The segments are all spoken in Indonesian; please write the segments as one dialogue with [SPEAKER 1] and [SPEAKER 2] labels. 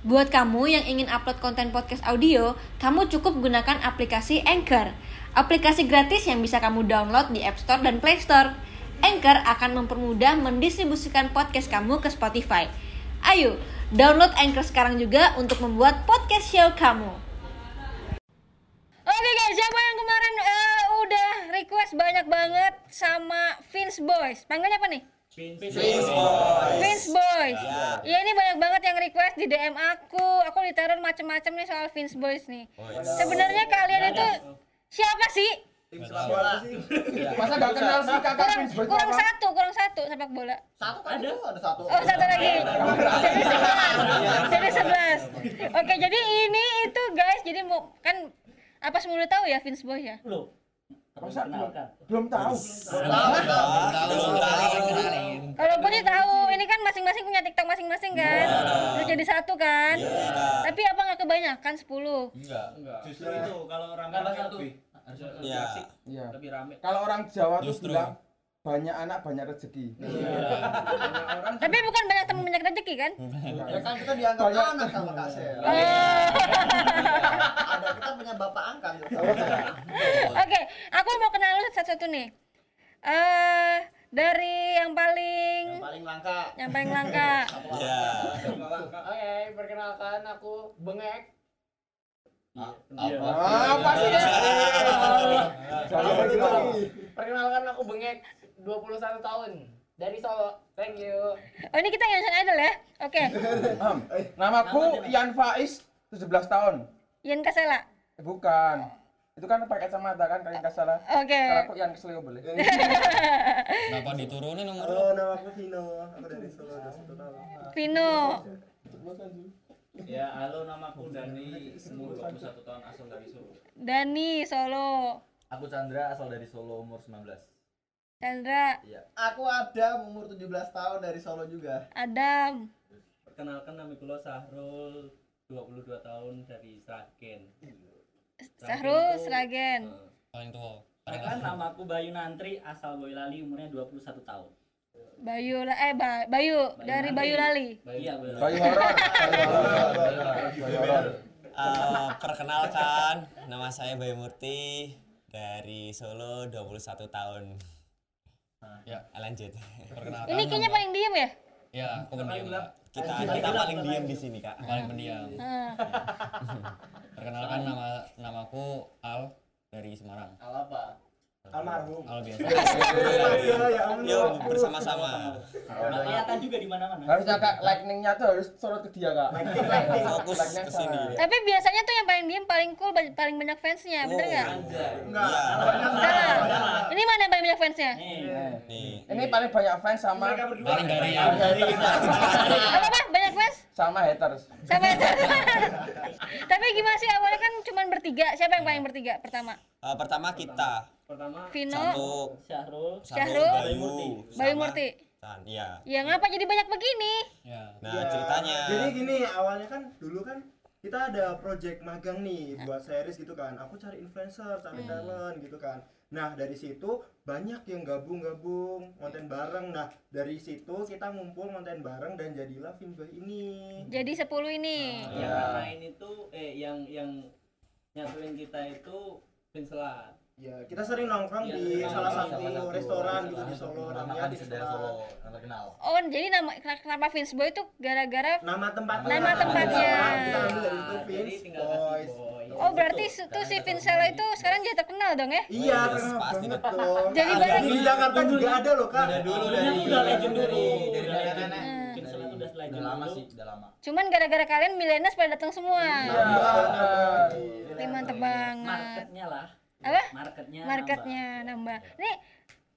[SPEAKER 1] Buat kamu yang ingin upload konten podcast audio, kamu cukup gunakan aplikasi Anchor. Aplikasi gratis yang bisa kamu download di App Store dan Play Store. Anchor akan mempermudah mendistribusikan podcast kamu ke Spotify. Ayo, download Anchor sekarang juga untuk membuat podcast show kamu. Oke guys, siapa yang kemarin eh, udah request banyak banget sama Vince Boys? Panggilnya apa nih? Vince Boys. Ya ini banyak banget yang request di DM aku. Aku diteror macem-macem nih soal Vince Boys nih. Sebenarnya kalian itu siapa sih?
[SPEAKER 2] Masa gak kenal sih kakak
[SPEAKER 1] Kurang,
[SPEAKER 2] Vince Boy itu
[SPEAKER 1] kurang
[SPEAKER 2] apa?
[SPEAKER 1] satu, kurang satu sepak bola.
[SPEAKER 3] Satu kan ada ada satu.
[SPEAKER 1] Oh satu lagi. Jadi sebelas. Jadi sebelas. Oke jadi ini itu guys. Jadi mau kan apa semua udah tahu ya Vince Boys ya?
[SPEAKER 4] Belum.
[SPEAKER 2] Masa belum,
[SPEAKER 4] Kenalkan.
[SPEAKER 2] belum tahu.
[SPEAKER 1] Kalau gue sih tahu, ini kan masing-masing punya TikTok masing-masing kan. Udah jadi satu kan. Tapi apa nggak kebanyakan 10?
[SPEAKER 5] Enggak.
[SPEAKER 4] Justru itu kalau orang
[SPEAKER 5] Nambah
[SPEAKER 4] kan
[SPEAKER 5] satu.
[SPEAKER 4] lebih
[SPEAKER 5] Iya.
[SPEAKER 4] asik,
[SPEAKER 2] Iya.
[SPEAKER 4] lebih rame.
[SPEAKER 2] Kalau orang Jawa tuh bilang banyak anak banyak rezeki.
[SPEAKER 1] Tapi bukan banyak teman banyak rezeki kan?
[SPEAKER 3] Ya kan kita dianggap
[SPEAKER 2] Banyak.
[SPEAKER 3] anak sama Kak Sel.
[SPEAKER 1] Oh.
[SPEAKER 3] Ada kita punya bapak angkat.
[SPEAKER 1] Oke, aku mau kenal lu satu-satu nih. Eh dari yang paling
[SPEAKER 3] Yang paling langka.
[SPEAKER 1] yang paling langka.
[SPEAKER 5] Ya.
[SPEAKER 6] Oke, perkenalkan aku Bengek.
[SPEAKER 2] Ah, apa sih? Jangan lagi lagi.
[SPEAKER 6] Perkenalkan aku Bengek, 21 tahun. Dari Solo. Thank you.
[SPEAKER 1] Oh ini kita Indonesian Idol ya? Oke.
[SPEAKER 2] Am, Namaku Ian Faiz, 17 tahun.
[SPEAKER 1] Ian Kasela.
[SPEAKER 2] Eh, Bukan. Itu kan pakai kacamata kan kalian nggak salah.
[SPEAKER 1] Oke.
[SPEAKER 2] Kalau aku Ian Kesleo boleh.
[SPEAKER 5] Kenapa diturunin nomor?
[SPEAKER 3] Halo, nama aku Vino. Aku dari Solo, udah satu tahun.
[SPEAKER 1] Vino.
[SPEAKER 4] Ya, halo namaku Dani, umur 21 tahun asal dari Solo.
[SPEAKER 1] Dani Solo.
[SPEAKER 5] Aku Chandra asal dari Solo umur 19.
[SPEAKER 1] Chandra.
[SPEAKER 3] Aku ada umur 17 tahun dari Solo juga.
[SPEAKER 1] Adam.
[SPEAKER 4] Perkenalkan nama kulo Sahrul, 22 tahun dari Sragen.
[SPEAKER 1] Sahrul Sragen.
[SPEAKER 4] Eh,
[SPEAKER 5] Paling tua.
[SPEAKER 4] Perkenalkan nama aku Bayu Nantri asal Boyolali umurnya 21 tahun.
[SPEAKER 1] Bayu eh Ba- Bayu dari Bayu Lali.
[SPEAKER 4] Iya,
[SPEAKER 2] horor. Horor. Bayi horor.
[SPEAKER 5] Eh, perkenalkan, nama saya Bayu Murti dari Solo 21 tahun. Ya, lanjut. Perkenalkan.
[SPEAKER 1] Ini kayaknya paling diem ya?
[SPEAKER 5] Ya, aku pendiam. Kita kita paling diam di sini, Kak. Paling pendiam. Perkenalkan nama namaku Al dari Semarang.
[SPEAKER 6] Al apa?
[SPEAKER 3] Almarhum.
[SPEAKER 5] Biasa.
[SPEAKER 3] ya
[SPEAKER 5] bersama-sama.
[SPEAKER 4] Kelihatan juga di mana-mana.
[SPEAKER 2] Harusnya kak lightningnya tuh harus sorot ke dia kak.
[SPEAKER 5] Fokus ke sini.
[SPEAKER 1] Tapi biasanya tuh yang paling diem paling cool paling banyak fansnya, bener nggak?
[SPEAKER 3] Enggak.
[SPEAKER 5] Iya.
[SPEAKER 1] Ini mana yang paling banyak fansnya?
[SPEAKER 4] Nih,
[SPEAKER 5] Nih.
[SPEAKER 2] Ini paling banyak fans sama
[SPEAKER 5] Paling dari yang
[SPEAKER 1] Apa apa? Banyak fans?
[SPEAKER 2] sama haters.
[SPEAKER 1] Sama itu. Tapi gimana sih awalnya kan cuman bertiga. Siapa yang paling bertiga pertama?
[SPEAKER 5] Eh, pertama kita
[SPEAKER 4] pertama
[SPEAKER 1] Vino,
[SPEAKER 5] satu
[SPEAKER 4] Syahrul,
[SPEAKER 1] Syahrul,
[SPEAKER 5] Bayu
[SPEAKER 4] Murti.
[SPEAKER 1] Bayu Murti.
[SPEAKER 5] Chan, iya.
[SPEAKER 1] Ya ngapa jadi banyak begini?
[SPEAKER 5] Nah,
[SPEAKER 3] Iya.
[SPEAKER 5] ceritanya
[SPEAKER 3] Jadi gini, awalnya kan dulu kan kita ada project magang nih buat series gitu kan. Aku cari influencer, cari talent gitu kan. Nah, dari situ banyak yang gabung-gabung konten bareng. Nah, dari situ kita ngumpul konten bareng dan jadilah Finboy ini.
[SPEAKER 1] Jadi 10 ini.
[SPEAKER 4] Yang ngarahin itu eh yang yang nyatuin kita itu Vincelat.
[SPEAKER 3] Ya, kita sering nongkrong
[SPEAKER 4] Iya,
[SPEAKER 3] di salah satu
[SPEAKER 4] salah satu
[SPEAKER 3] restoran gitu di. Solo namanya di Solo.
[SPEAKER 5] terkenal.
[SPEAKER 1] Oh, jadi nama kenapa Vince Boy itu gara-gara
[SPEAKER 3] Nama tempatnya.
[SPEAKER 1] Nama tempatnya.
[SPEAKER 3] Kita ambil dari itu
[SPEAKER 4] Jadi
[SPEAKER 3] Vince
[SPEAKER 4] tinggal kasih
[SPEAKER 3] Boys.
[SPEAKER 4] boy.
[SPEAKER 1] Oh, berarti tuh si Vincela itu sekarang jadi terkenal dong ya?
[SPEAKER 3] Iya,
[SPEAKER 5] Oh,
[SPEAKER 3] terkenal
[SPEAKER 5] yes, pasti.
[SPEAKER 3] dong.
[SPEAKER 1] Jadi banyak-
[SPEAKER 3] di Jakarta juga ada loh, Kak.
[SPEAKER 5] Dari dulu, dari
[SPEAKER 4] udah legend dulu.
[SPEAKER 5] dari
[SPEAKER 4] Udah
[SPEAKER 5] nenek-nenek.
[SPEAKER 4] Legend
[SPEAKER 5] lama sih, udah lama.
[SPEAKER 1] Cuman gara-gara kalian milenials pada datang semua.
[SPEAKER 3] Iya.
[SPEAKER 1] Mantep banget.
[SPEAKER 4] Marketnya lah.
[SPEAKER 1] Apa?
[SPEAKER 4] Marketnya.
[SPEAKER 1] Marketnya nambah. Nih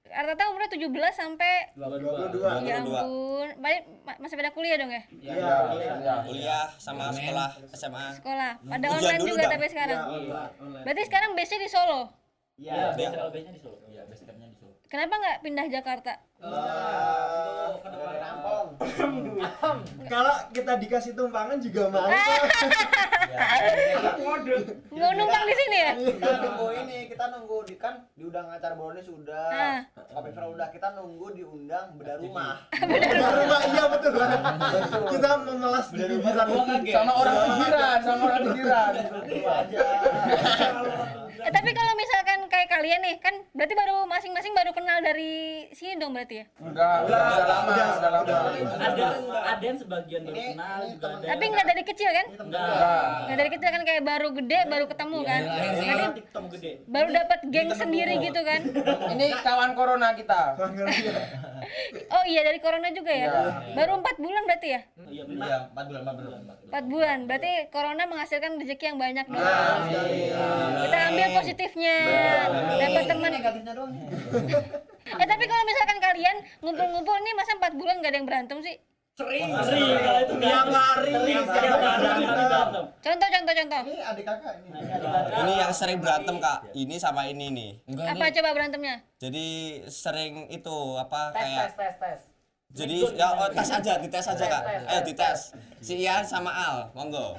[SPEAKER 1] rata-rata umurnya 17 sampai
[SPEAKER 4] nambah.
[SPEAKER 3] 22.
[SPEAKER 1] ya
[SPEAKER 5] 22.
[SPEAKER 1] ampun. Balik ma- masih pada kuliah dong ya?
[SPEAKER 3] Iya,
[SPEAKER 2] Iya.
[SPEAKER 5] Kuliah sama sekolah SMA.
[SPEAKER 1] Sekolah. Pada
[SPEAKER 5] Ujian
[SPEAKER 1] online juga
[SPEAKER 5] dah.
[SPEAKER 1] tapi sekarang.
[SPEAKER 3] Iya,
[SPEAKER 4] online.
[SPEAKER 1] Berarti sekarang base-nya di Solo.
[SPEAKER 4] Iya, base base-nya di Solo.
[SPEAKER 5] Iya, base campnya di Solo.
[SPEAKER 1] Kenapa nggak pindah Jakarta?
[SPEAKER 4] untuk ke depan
[SPEAKER 3] Rampong. Kalau kita dikasih tumpangan juga mau.
[SPEAKER 1] Mau numpang di sini ya?
[SPEAKER 7] kita nunggu ini kita nunggu di kan diundang acara Brownies sudah
[SPEAKER 1] Ah.
[SPEAKER 7] Kopi Fera udah kita nunggu diundang beda rumah
[SPEAKER 3] Beda rumah iya betul. Kita memelas di pinggiran.
[SPEAKER 2] Sama orang pinggiran, sama orang pinggiran.
[SPEAKER 1] Eh, tapi kalau misalkan kayak kalian nih, kan berarti baru masing-masing baru kenal dari sini dong berarti ya?
[SPEAKER 2] Enggak, udah lama, udah lama.
[SPEAKER 4] ada ada yang sebagian baru kenal
[SPEAKER 7] ini
[SPEAKER 4] juga ada
[SPEAKER 1] Tapi nggak dari kecil kan?
[SPEAKER 4] enggak
[SPEAKER 1] Nggak dari kecil kan kayak baru gede, baru ketemu kan? Nanti
[SPEAKER 4] Nanti TikTok gede
[SPEAKER 1] baru dapat geng sendiri gitu kan?
[SPEAKER 2] Ini kawan corona kita.
[SPEAKER 1] Oh iya dari corona juga ya? Baru empat bulan berarti ya?
[SPEAKER 4] iya benar
[SPEAKER 5] Iya, 4 bulan, 4 bulan.
[SPEAKER 1] Empat bulan, berarti corona menghasilkan rezeki yang banyak nih. Kita ambil positifnya, dapat teman.
[SPEAKER 7] negatifnya doang
[SPEAKER 1] Eh tapi kalau misalkan kalian ngumpul-ngumpul nih masa empat bulan gak ada yang berantem sih?
[SPEAKER 4] sering sering kalau itu
[SPEAKER 3] Tiap hari, tiap
[SPEAKER 1] Contoh, contoh, contoh.
[SPEAKER 7] ini adik kakak ini
[SPEAKER 5] Ini yang sering berantem, Kak. Ini sama ini nih.
[SPEAKER 1] Apa coba berantemnya?
[SPEAKER 5] Jadi sering itu apa
[SPEAKER 6] tes tes
[SPEAKER 5] kayak
[SPEAKER 6] tes tes
[SPEAKER 5] jadi ya oh, tes aja, dites aja, Kak. Ayo dites. Si Ian sama Al, monggo.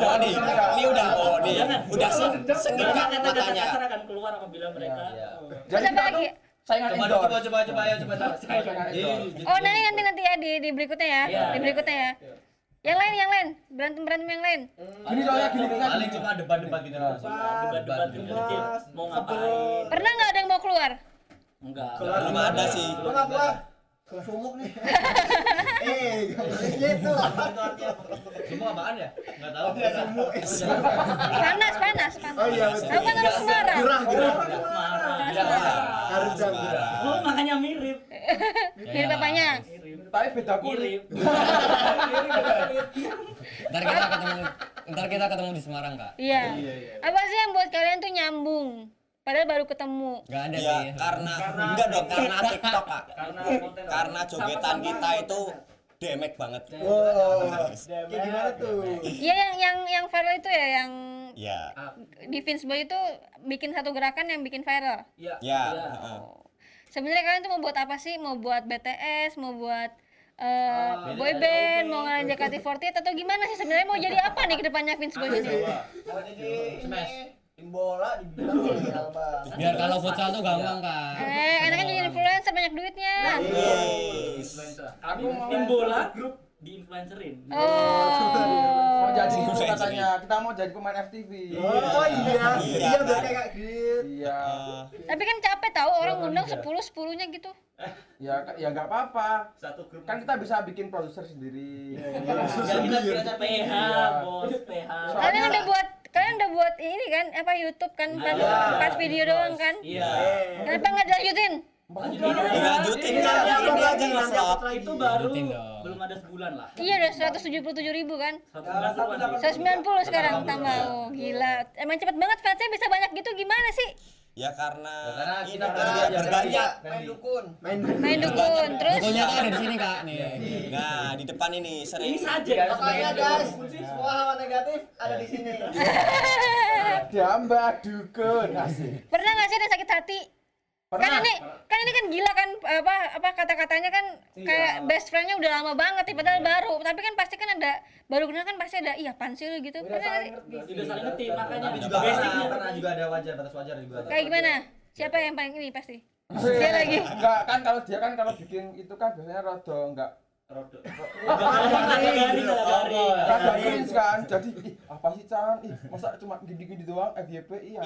[SPEAKER 5] Oh, nih, ini udah oh nih, udah se sengit Kak matanya.
[SPEAKER 4] akan keluar apabila mereka oh.
[SPEAKER 1] Terus
[SPEAKER 2] Jadi
[SPEAKER 1] lagi?
[SPEAKER 2] saingan
[SPEAKER 5] Coba
[SPEAKER 2] indoor.
[SPEAKER 5] coba coba coba ayo coba coba.
[SPEAKER 2] Indoor.
[SPEAKER 1] Oh nanti nanti nanti ya di, di berikutnya ya,
[SPEAKER 4] Iya.
[SPEAKER 1] di berikutnya ya. Yang lain, yang lain, berantem berantem yang lain.
[SPEAKER 2] Gini soalnya gini gini.
[SPEAKER 5] Paling cuma debat-debat gitu.
[SPEAKER 4] debat-debat kecil mau ngapain
[SPEAKER 1] Pernah nggak ada yang mau keluar?
[SPEAKER 4] enggak
[SPEAKER 5] Belum ada sih.
[SPEAKER 7] lu nggak keluar sumuk nih eh gitu
[SPEAKER 5] Semua apaan ya? Enggak tahu.
[SPEAKER 1] Panas, panas, panas.
[SPEAKER 3] Oh iya betul.
[SPEAKER 1] Tahu kan orang Semarang.
[SPEAKER 3] Gerah, gerah. Harus jam gerah.
[SPEAKER 4] oh makanya mirip
[SPEAKER 1] Mirip bapaknya.
[SPEAKER 2] Tapi beda kulit.
[SPEAKER 8] Ntar kita ketemu ntar kita ketemu di Semarang kak.
[SPEAKER 1] Iya. Apa sih yang buat kalian tuh nyambung? Padahal baru ketemu.
[SPEAKER 8] Gak ada
[SPEAKER 5] Ya
[SPEAKER 8] sih.
[SPEAKER 5] karena enggak dong karena TikTok, Kak.
[SPEAKER 4] karena konten
[SPEAKER 5] Karena jogetan kita itu demek banget.
[SPEAKER 3] Wow. Kayak gimana tuh?
[SPEAKER 1] Iya yang yang yang viral itu ya yang
[SPEAKER 5] Ya.
[SPEAKER 1] di Vince Boy itu bikin satu gerakan yang bikin viral.
[SPEAKER 4] ya
[SPEAKER 5] Ya.
[SPEAKER 4] ya.
[SPEAKER 5] heeh.
[SPEAKER 1] Sebenarnya kalian tuh mau buat apa sih? Mau buat BTS, mau buat eh, boy band, mau ngalahin JKT48 atau gimana sih sebenarnya mau jadi apa nih ke depannya Vince Boy ini?
[SPEAKER 7] mau jadi bola dibilang
[SPEAKER 8] Biar kalau futsal tuh gampang kak.
[SPEAKER 1] Eh, enaknya jadi influencer banyak duitnya.
[SPEAKER 5] Yes.
[SPEAKER 4] kami tim bola grup di influencerin
[SPEAKER 1] Oh.
[SPEAKER 2] Mau jadi itu katanya. Kita mau jadi pemain FTV.
[SPEAKER 3] Oh iya, iya biar kayak grid.
[SPEAKER 2] Iya.
[SPEAKER 1] Tapi kan capek tahu orang ngundang 10 10-nya gitu.
[SPEAKER 2] Ya ya nggak apa-apa.
[SPEAKER 4] satu grup
[SPEAKER 2] Kan kita bisa bikin produser sendiri.
[SPEAKER 4] ya kita biasa PH bos PH
[SPEAKER 1] Kalian udah buat kalian udah buat ini kan apa YouTube kan pas, pas video doang kan?
[SPEAKER 4] iya
[SPEAKER 1] Kenapa nggak dilanjutin?
[SPEAKER 5] Dilanjutin kan ini aja nge-vlog.
[SPEAKER 4] itu baru belum ada sebulan lah
[SPEAKER 1] Iya udah 177 ribu kan?
[SPEAKER 4] 190
[SPEAKER 1] 190 sekarang tambah. Oh gila. Emang cepet banget fansnya bisa banyak gitu gimana sih?
[SPEAKER 5] Ya karena karena ini kita kan
[SPEAKER 7] Nah,
[SPEAKER 5] bergaya.
[SPEAKER 7] main dukun.
[SPEAKER 3] Main
[SPEAKER 1] Main dukun. Terus?
[SPEAKER 8] Pokoknya tuh ada di sini kak nih.
[SPEAKER 5] Nah, di depan ini
[SPEAKER 4] ini
[SPEAKER 5] sering
[SPEAKER 4] saja
[SPEAKER 7] makanya guys? Semua hal negatif ada di sini.
[SPEAKER 2] Damba dukun. Asik.
[SPEAKER 1] pernah nggak sih ada sakit hati? Kan
[SPEAKER 2] Pernah.
[SPEAKER 1] ini kan ini kan gila kan apa apa kata-katanya kan kayak best friendnya udah lama banget nih padahal baru. Tapi kan pasti kan ada baru kenal kan pasti ada iya apaan sih lu? gitu. Pernah nggak sih?
[SPEAKER 4] udah saling ngerti makanya
[SPEAKER 5] juga
[SPEAKER 4] basicnya.
[SPEAKER 5] pernah juga ada wajar batas wajar juga.
[SPEAKER 1] kayak gimana? siapa yang paling ini pasti? Dia lagi.
[SPEAKER 2] Enggak kan kalau dia kan kalau bikin itu kan biasanya rada enggak
[SPEAKER 4] Rodo. garing garing
[SPEAKER 2] rada cringe kan. Jadi ih, apa sih Chan? Ih, masa cuma gini-gini doang FYP iya.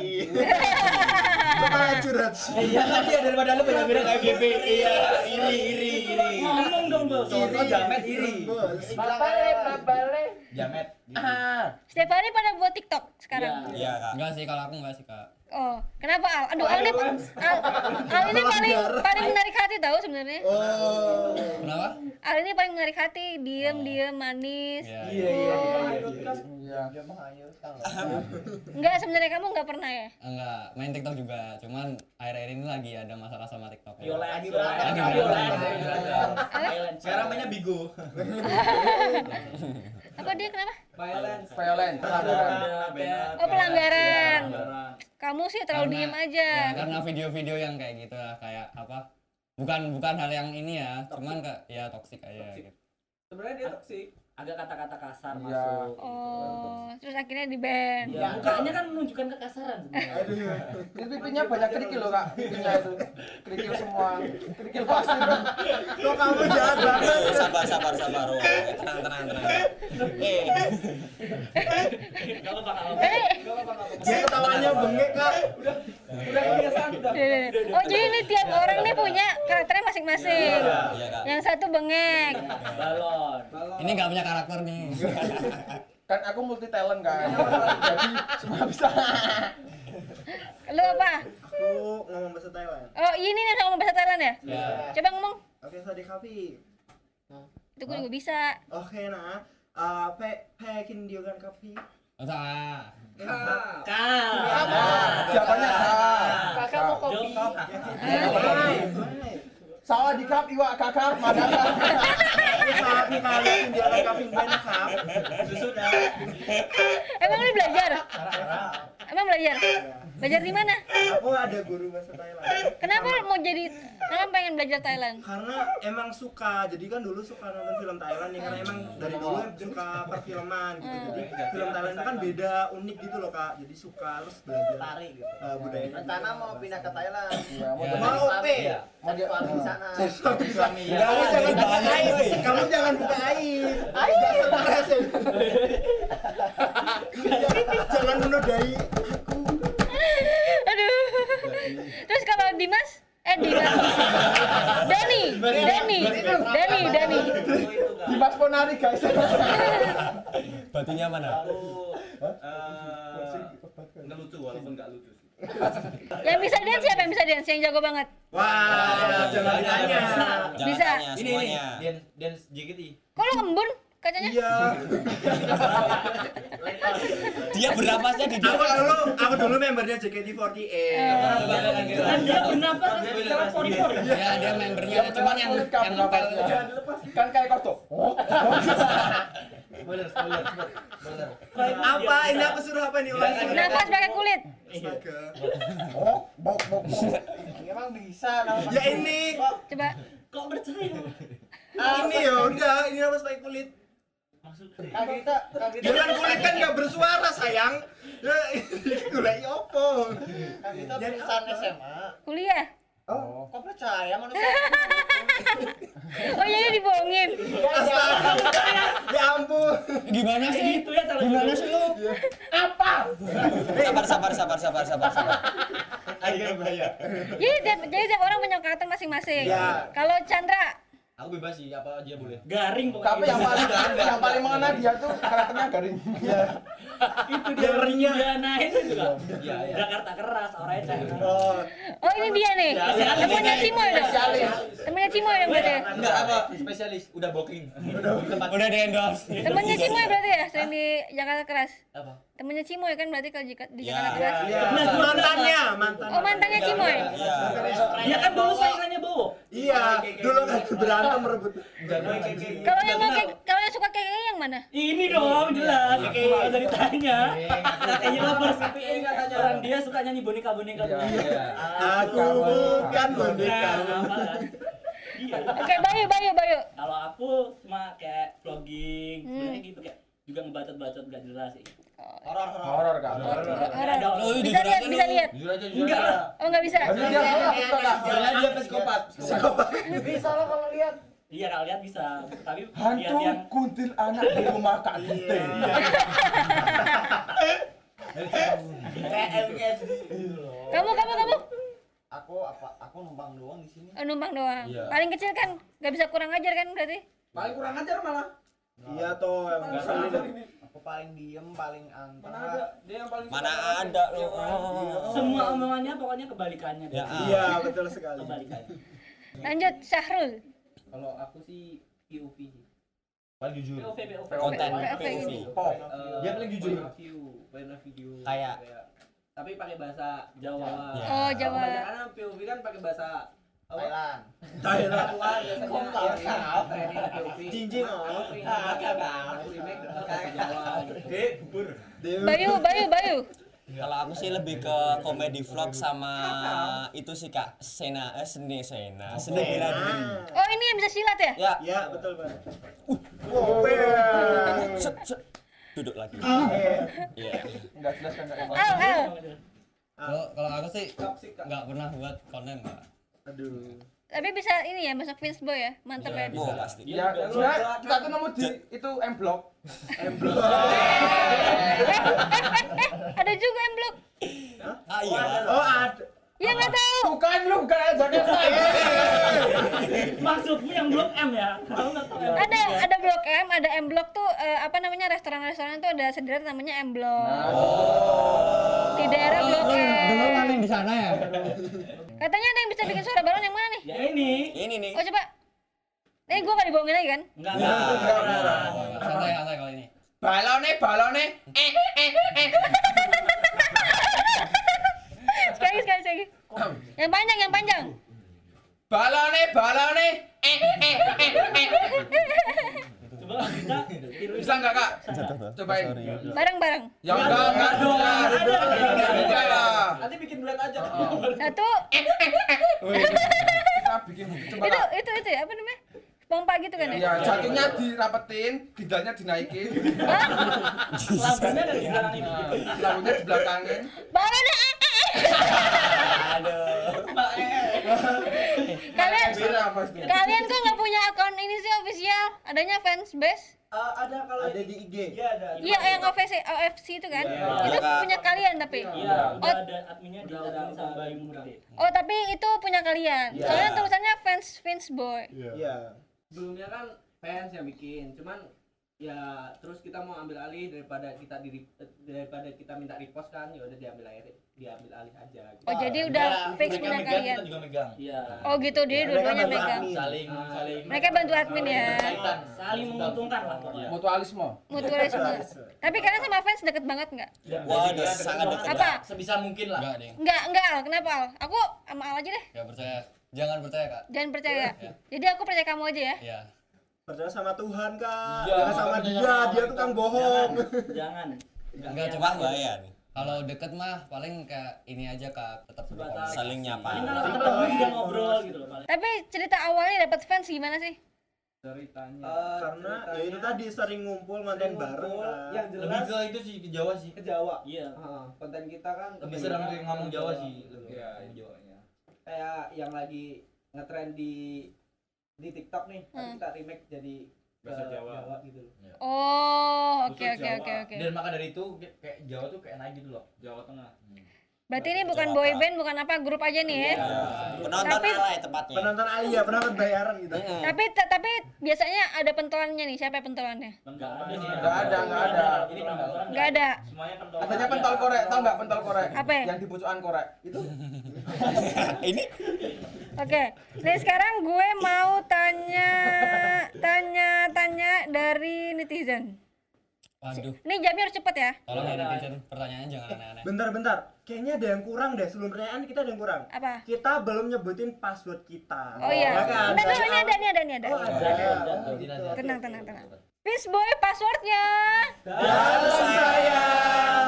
[SPEAKER 3] Kepala curhat.
[SPEAKER 5] Iya kan dia daripada lu banyak bilang FYP. Iya, iri iri iri.
[SPEAKER 4] ngomong dong bos
[SPEAKER 5] Contoh jamet iri.
[SPEAKER 3] Bos.
[SPEAKER 6] Bapale, bapale.
[SPEAKER 5] Jamet.
[SPEAKER 2] Ah,
[SPEAKER 1] hari pada buat TikTok sekarang
[SPEAKER 5] Iya, Kak.
[SPEAKER 8] Enggak sih kalau aku enggak sih kak.
[SPEAKER 1] Oh kenapa Al aduh Al ini Al, Al ini paling paling menarik hati tahu sebenarnya
[SPEAKER 3] Oh.
[SPEAKER 8] Kenapa?
[SPEAKER 1] Al ini paling menarik hati diem diem manis
[SPEAKER 8] Iya.
[SPEAKER 3] Iya iya iya.
[SPEAKER 2] iya.
[SPEAKER 7] menghanyutkan
[SPEAKER 1] enggak sebenarnya kamu enggak pernah ya
[SPEAKER 8] Enggak, main TikTok juga. Cuman akhir-akhir ini lagi ada masalah sama TikTok.
[SPEAKER 4] violet
[SPEAKER 7] Lagi
[SPEAKER 4] violet
[SPEAKER 7] berantem.
[SPEAKER 4] violet violet
[SPEAKER 5] Sekarang namanya Bigo.
[SPEAKER 1] apa dia kenapa
[SPEAKER 4] violence
[SPEAKER 2] Violence, pelanggaran.
[SPEAKER 1] Oh, pelanggaran. Kamu sih terlalu
[SPEAKER 8] Karena-
[SPEAKER 1] diem aja.
[SPEAKER 8] ya, karena video-video yang kayak gitu lah kayak apa bukan bukan hal yang ini ya cuman kayak ya toksik aja
[SPEAKER 4] Toxic.
[SPEAKER 8] gitu
[SPEAKER 4] sebenarnya dia toksik
[SPEAKER 9] agak kata-kata kasar
[SPEAKER 2] Iya.
[SPEAKER 9] masuk
[SPEAKER 1] Oh, terus akhirnya di ban.
[SPEAKER 9] ya mukanya kan menunjukkan kekasaran sebenarnya
[SPEAKER 2] Ini pipinya banyak kerikil loh kak, pipinya itu kerikil semua, kerikil pasir.
[SPEAKER 3] Kok kamu jahat banget?
[SPEAKER 5] Oh, sabar sabar sabar oh, tenang tenang tenang
[SPEAKER 3] Dia ketawanya bengek kak.
[SPEAKER 4] udah kebiasaan udah
[SPEAKER 1] oh jadi ini tiap orang nih punya karakternya masing-masing.
[SPEAKER 5] iya kak
[SPEAKER 1] Yang satu bengek.
[SPEAKER 9] balon
[SPEAKER 8] ini nggak punya karakter nih
[SPEAKER 2] Kan aku multi talent kan, jadi semua bisa.
[SPEAKER 1] Lu apa?
[SPEAKER 3] Aku ngomong bahasa Thailand.
[SPEAKER 1] Oh ini nih ngomong bahasa Thailand ya?
[SPEAKER 8] ya
[SPEAKER 1] Coba ngomong.
[SPEAKER 3] Oke, sawadee kapi.
[SPEAKER 1] Itu gue juga bisa.
[SPEAKER 3] Oke nah, uh, pe pe kin dia kan kapi.
[SPEAKER 8] usah
[SPEAKER 9] kal
[SPEAKER 2] Siapanya kak?
[SPEAKER 6] Kakak mau kopi.
[SPEAKER 2] Sawa di kap iwak kakak madaka.
[SPEAKER 3] Kapi kalian dia kan kapi mana kap?
[SPEAKER 4] sudah
[SPEAKER 1] Emang lu belajar? Emang belajar? Belajar di mana?
[SPEAKER 3] Aku ada guru bahasa Thailand.
[SPEAKER 1] Kenapa lu mau jadi kenapa pengen belajar Thailand?
[SPEAKER 3] Karena emang suka, jadi kan dulu suka nonton film Thailand ya karena emang dari dulu suka perfilman gitu. Jadi film Thailand itu kan beda, unik gitu loh kak. Jadi suka terus belajar
[SPEAKER 9] tarik gitu
[SPEAKER 3] uh, budaya.
[SPEAKER 7] Rencana mau pindah ke Thailand.
[SPEAKER 2] Iya, mau
[SPEAKER 8] Ya.
[SPEAKER 3] OP ya?
[SPEAKER 2] mau
[SPEAKER 7] Di sana.
[SPEAKER 3] Kamu jangan buka aib. Kamu jangan buka aib. Aib stres ya. Jangan menodai aku.
[SPEAKER 1] Aduh. Terus kalau Dimas? Eh Dimas. Dani, Dani, Dani, Dani.
[SPEAKER 2] Dimas Ponari guys.
[SPEAKER 5] batunya mana
[SPEAKER 4] eh, nggak lucu walaupun nggak lucu
[SPEAKER 1] Yang bisa dance siapa yang bisa dance? Yang jago banget.
[SPEAKER 3] Wah, jangan ditanya.
[SPEAKER 1] Bisa.
[SPEAKER 4] ini ini
[SPEAKER 5] semuanya
[SPEAKER 4] dance dance JKT
[SPEAKER 1] Kok lu ngembun kacanya?
[SPEAKER 3] Iya.
[SPEAKER 5] dia bernapasnya di
[SPEAKER 3] Aku dulu, aku dulu membernya JKT48.
[SPEAKER 9] dan dia bernapas secara pori-pori
[SPEAKER 8] ya dia membernya cuman yang yang ngepel
[SPEAKER 2] bernapasnya. Kan kayak kotok.
[SPEAKER 4] spoiler spoiler spoiler
[SPEAKER 3] Apa ini aku suruh apa nih ulangi?
[SPEAKER 1] Napas pakai kulit.
[SPEAKER 3] Astaga.
[SPEAKER 2] Bok, bok, bok.
[SPEAKER 7] Emang bisa
[SPEAKER 3] Ya ini,
[SPEAKER 1] Coba.
[SPEAKER 9] kok percaya
[SPEAKER 3] ini ya udah, ini apa pakai kulit.
[SPEAKER 9] Maksudnya
[SPEAKER 7] Kak kita, kita,
[SPEAKER 3] kulit kan nggak bersuara sayang. Ya kulit opo.
[SPEAKER 7] kak kita lulusan SMA.
[SPEAKER 1] Kuliah.
[SPEAKER 7] Oh, kok percaya manusia?
[SPEAKER 1] Oh jadi dibohongin.
[SPEAKER 3] Astaga. Ya ampun.
[SPEAKER 8] gimana sih
[SPEAKER 9] gitu ya cara
[SPEAKER 8] gimana sih lu
[SPEAKER 5] sabar sabar sabar sabar sabar sabar
[SPEAKER 4] akhirnya bahaya
[SPEAKER 1] Jadi tiap, jadi tiap orang punya karakter masing-masing.
[SPEAKER 3] Ya.
[SPEAKER 1] Kalau Chandra,
[SPEAKER 4] aku bebas sih apa aja boleh
[SPEAKER 9] garing pokoknya
[SPEAKER 2] Tapi yang paling yang paling mengena dia tuh karakternya garing.
[SPEAKER 9] itu dia Riana itu juga
[SPEAKER 4] iya iya
[SPEAKER 9] Jakarta keras orangnya cakep
[SPEAKER 3] Oh,
[SPEAKER 1] oh ini dia nih. Temennya Cimoy dong.
[SPEAKER 2] Spesialis.
[SPEAKER 1] Temennya Cimoy dong berarti. ya?
[SPEAKER 4] enggak apa spesialis udah booking
[SPEAKER 8] udah di endorse
[SPEAKER 1] Temennya Cimoy berarti ya, sering di Jakarta Keras.
[SPEAKER 4] apa
[SPEAKER 1] Temennya Cimoy kan berarti kalau di, di
[SPEAKER 5] Ya.
[SPEAKER 1] Jakarta Keras.
[SPEAKER 3] iya. Mantannya, mantan.
[SPEAKER 1] Oh mantannya Cimoy.
[SPEAKER 5] iya
[SPEAKER 9] dia kan bawa saingannya bawa
[SPEAKER 3] Iya, dulu kan berantem merebut.
[SPEAKER 1] Kalau yang kayak- kalau yang suka kayak yang mana?
[SPEAKER 9] ini dong jelas. Kalau dari tanya. Kakeknya lovers orang dia suka nyanyi boneka boneka
[SPEAKER 2] Iya, iya.
[SPEAKER 3] Aku bukan boneka.
[SPEAKER 9] iya.
[SPEAKER 1] Kayak Bayu, Bayu, Bayu.
[SPEAKER 9] kalau aku cuma kayak vlogging
[SPEAKER 1] Hmm.
[SPEAKER 9] sebenarnya gitu kayak juga ngebacot-bacot gak jelas sih
[SPEAKER 7] Horor, horor.
[SPEAKER 2] Horor kan.
[SPEAKER 9] ada
[SPEAKER 8] Lu
[SPEAKER 1] Bisa
[SPEAKER 8] jujur
[SPEAKER 1] lihat,
[SPEAKER 8] aja
[SPEAKER 1] bisa lihat.
[SPEAKER 4] jujur aja jujur
[SPEAKER 9] Enggak
[SPEAKER 4] aja.
[SPEAKER 1] Oh nggak bisa.
[SPEAKER 2] Kak.
[SPEAKER 4] Soalnya dia psikopat psikopat
[SPEAKER 7] Bisa lo kalau lihat.
[SPEAKER 9] iya kalau lihat bisa tapi
[SPEAKER 2] Hantu
[SPEAKER 9] yang
[SPEAKER 2] kuntil anak di rumah Kak Gede.
[SPEAKER 1] Kamu, kamu, kamu.
[SPEAKER 7] Aku apa? Aku numpang doang di sini.
[SPEAKER 1] Oh, numpang doang.
[SPEAKER 4] Iya.
[SPEAKER 1] Paling kecil kan nggak bisa kurang ajar kan berarti?
[SPEAKER 2] Paling kurang ajar malah.
[SPEAKER 3] Iya toh, yang
[SPEAKER 2] Paling
[SPEAKER 3] ngeselin.
[SPEAKER 7] Aku paling diem, paling antara.
[SPEAKER 2] Mana ada? Dia yang paling
[SPEAKER 5] mana
[SPEAKER 2] suka.
[SPEAKER 5] ada lu
[SPEAKER 9] semua omongannya pokoknya kebalikannya
[SPEAKER 5] Ya,
[SPEAKER 9] deh.
[SPEAKER 3] Iya, betul sekali.
[SPEAKER 9] kebalikannya
[SPEAKER 1] Lanjut Syahrul.
[SPEAKER 4] kalau aku sih POV sih
[SPEAKER 2] Paling jujur.
[SPEAKER 9] POV POV
[SPEAKER 5] konten
[SPEAKER 1] POV.
[SPEAKER 2] Dia paling jujur.
[SPEAKER 4] point of view point of video
[SPEAKER 5] Kayak-
[SPEAKER 4] tapi pakai bahasa Jawa
[SPEAKER 5] Ya.
[SPEAKER 1] Oh Jawa.
[SPEAKER 4] kebanyakan POV kan pakai bahasa
[SPEAKER 7] Thailand.
[SPEAKER 3] Thailand.
[SPEAKER 4] Ya, POV
[SPEAKER 3] Jinjing,
[SPEAKER 4] Aku-
[SPEAKER 3] oh.
[SPEAKER 1] Bayu, Bayu, Bayu.
[SPEAKER 5] Kalau aku sih lebih ke komedi vlog sama itu sih kak. Sena eh seni Sena. Seni bela diri.
[SPEAKER 1] Oh ini yang bisa silat ya?
[SPEAKER 5] Ya,
[SPEAKER 3] Ya, betul, Pak.
[SPEAKER 5] set, set. duduk lagi. Iya.
[SPEAKER 2] Enggak jelas kan enggak
[SPEAKER 1] Al.
[SPEAKER 8] Kalau kalau aku sih nggak pernah buat konten mbak.
[SPEAKER 3] Aduh.
[SPEAKER 1] Tapi bisa ini ya masuk Vince Boy ya, mantep ya.
[SPEAKER 5] Oh pasti.
[SPEAKER 2] Ya, sebenarnya kita tuh nemu di itu M Block.
[SPEAKER 1] Eh, ada juga yang blok.
[SPEAKER 5] Ah iya.
[SPEAKER 3] Oh, ada.
[SPEAKER 1] Ya nggak tahu.
[SPEAKER 2] Bukan lu, bukan aja kan.
[SPEAKER 9] Maksudmu yang blok M ya? Tahu nggak tahu M?
[SPEAKER 1] Ada ada blok M, ada M blok tuh eh, apa namanya restoran-restoran tuh ada sederet namanya M blok. Di daerah blok
[SPEAKER 8] Dulu
[SPEAKER 1] M.
[SPEAKER 8] maling di sana ya.
[SPEAKER 1] Katanya ada yang bisa bikin suara balon yang mana nih?
[SPEAKER 9] Ya ini.
[SPEAKER 5] Ini nih.
[SPEAKER 1] Oh coba. Eh gua gak dibohongin lagi kan?
[SPEAKER 9] Enggak,
[SPEAKER 5] Nah.
[SPEAKER 9] enggak.
[SPEAKER 8] Santai santai kalau ini.
[SPEAKER 2] Balone, balone.
[SPEAKER 1] Sekali sekali sekali. Yang panjang, yang panjang.
[SPEAKER 2] Balone, balone.
[SPEAKER 9] Coba kita tiru.
[SPEAKER 2] Bisa enggak, Kak? Cobain.
[SPEAKER 1] Bareng-bareng.
[SPEAKER 2] Ya enggak, enggak dong. Iya.
[SPEAKER 4] Nanti bikin duet aja.
[SPEAKER 1] Satu.
[SPEAKER 2] Kita bikin coba.
[SPEAKER 1] Itu itu itu ya, apa namanya? Pompa gitu kan ya?
[SPEAKER 2] Ya, jatuhnya dirapetin, ginjalnya dinaikin,
[SPEAKER 9] Lampunya ada di belakang ini.
[SPEAKER 2] nah, lampunya dibelakangin.
[SPEAKER 1] Balon ah, ah, ah.
[SPEAKER 5] Aduh.
[SPEAKER 1] Kalian kalian kok nggak punya akun ini sih official? Adanya fans base?
[SPEAKER 4] Eh, ada kalau
[SPEAKER 3] Ada di IG.
[SPEAKER 4] Iya ada.
[SPEAKER 1] Iya, yang OFC, OFC itu kan?
[SPEAKER 9] Iya.
[SPEAKER 1] Itu punya kalian tapi.
[SPEAKER 9] Iya,
[SPEAKER 1] Oh,
[SPEAKER 9] udah ada adminnya di admin sama Bayu Murti.
[SPEAKER 1] oh tapi itu punya kalian.
[SPEAKER 3] Iya.
[SPEAKER 1] Soalnya tulisannya fans Vince Boy.
[SPEAKER 3] Iya.
[SPEAKER 4] sebelumnya kan fans yang bikin cuman ya terus kita mau ambil alih daripada kita di daripada kita minta repost kan ya udah diambil alih diambil alih aja gitu.
[SPEAKER 1] Oh jadi udah fix punya kalian.
[SPEAKER 6] juga megang.
[SPEAKER 9] Iya.
[SPEAKER 1] Oh gitu, dia
[SPEAKER 3] Mereka
[SPEAKER 1] dua-duanya
[SPEAKER 3] bantu
[SPEAKER 1] megang.
[SPEAKER 3] admin.
[SPEAKER 6] Saling saling
[SPEAKER 1] Mereka bantu admin ya.
[SPEAKER 9] Saling menguntungkan lah pokoknya.
[SPEAKER 2] Mutualisme.
[SPEAKER 1] Mutualisme. Tapi kalian sama fans deket banget nggak?
[SPEAKER 5] Waduh, sangat dekat.
[SPEAKER 1] Apa?
[SPEAKER 6] Sebisa mungkin lah.
[SPEAKER 8] Enggak ding.
[SPEAKER 1] Enggak, enggak Al. Kenapa Al? Aku sama Al aja deh.
[SPEAKER 8] Gak percaya. Jangan percaya kak.
[SPEAKER 1] Jangan percaya. Jadi aku percaya kamu aja ya.
[SPEAKER 8] Iya.
[SPEAKER 3] Percaya sama Tuhan, Kak.
[SPEAKER 2] Iya,
[SPEAKER 3] Jangan sama dia,
[SPEAKER 6] sama
[SPEAKER 3] dia tukang bohong.
[SPEAKER 9] Jangan.
[SPEAKER 8] Enggak
[SPEAKER 5] Wah
[SPEAKER 8] cuma
[SPEAKER 5] bahaya nih.
[SPEAKER 8] kalau deket mah paling kayak ini aja kak tetap
[SPEAKER 5] Saling nyapa.
[SPEAKER 9] Paling kalau ketemu juga ngobrol gitu loh paling.
[SPEAKER 1] Tapi cerita awalnya dapat fans gimana sih?
[SPEAKER 4] ceritanya
[SPEAKER 3] Eh, Karena ya itu tadi sering ngumpul bareng kan.
[SPEAKER 4] yang
[SPEAKER 6] Lebih
[SPEAKER 4] jelas
[SPEAKER 6] ke itu sih ke Jawa sih.
[SPEAKER 4] ke Jawa
[SPEAKER 9] Iya.
[SPEAKER 4] Heeh, konten kita kan
[SPEAKER 6] Lebih sering ngomong Jawa sih. Lebih
[SPEAKER 2] Iya,
[SPEAKER 6] ngomong Jawanya.
[SPEAKER 4] kayak yang lagi ngetren di di TikTok nih tapi
[SPEAKER 1] Hmm.
[SPEAKER 4] kita remake jadi
[SPEAKER 6] Bahasa Jawa.
[SPEAKER 4] gitu loh.
[SPEAKER 1] Oh, oke oke
[SPEAKER 6] Jawa.
[SPEAKER 1] oke oke.
[SPEAKER 6] Dan maka dari itu kayak- Jawa tuh kayak naik gitu loh. Jawa Tengah.
[SPEAKER 1] Berarti ini bukan boy band, bukan apa grup aja nih ya.
[SPEAKER 5] Penonton
[SPEAKER 1] Tapi-
[SPEAKER 5] alay tepatnya.
[SPEAKER 3] Penonton Alia, penonton bayaran gitu.
[SPEAKER 1] Tapi tapi biasanya ada pentolannya nih. Siapa pentolannya?
[SPEAKER 9] Enggak ada sih.
[SPEAKER 2] Nggak ada, nggak ada.
[SPEAKER 9] Ini.
[SPEAKER 1] Enggak ada.
[SPEAKER 9] Semuanya pentol.
[SPEAKER 2] Adanya pentol korek, tau nggak pentol korek?
[SPEAKER 1] Apa ya?
[SPEAKER 2] Yang di pucukan korek. Itu
[SPEAKER 5] Ini
[SPEAKER 1] Oke. Nih sekarang gue mau tanya tanya tanya dari netizen.
[SPEAKER 8] Waduh.
[SPEAKER 1] Ini jamnya harus cepet ya.
[SPEAKER 8] Tolong ya netizen pertanyaannya jangan aneh-aneh.
[SPEAKER 3] Bentar, bentar. Kayaknya ada yang kurang deh. Sebelum pertanyaan kita ada yang kurang.
[SPEAKER 1] Apa?
[SPEAKER 3] Kita belum nyebutin password kita.
[SPEAKER 1] Oh iya.
[SPEAKER 3] Ya kan?
[SPEAKER 1] Bentar ini ada ini ada ini ada.
[SPEAKER 3] Oh, ada.
[SPEAKER 9] Ada.
[SPEAKER 1] Tenang tenang tenang. Peace boy passwordnya.
[SPEAKER 3] Dan sayang.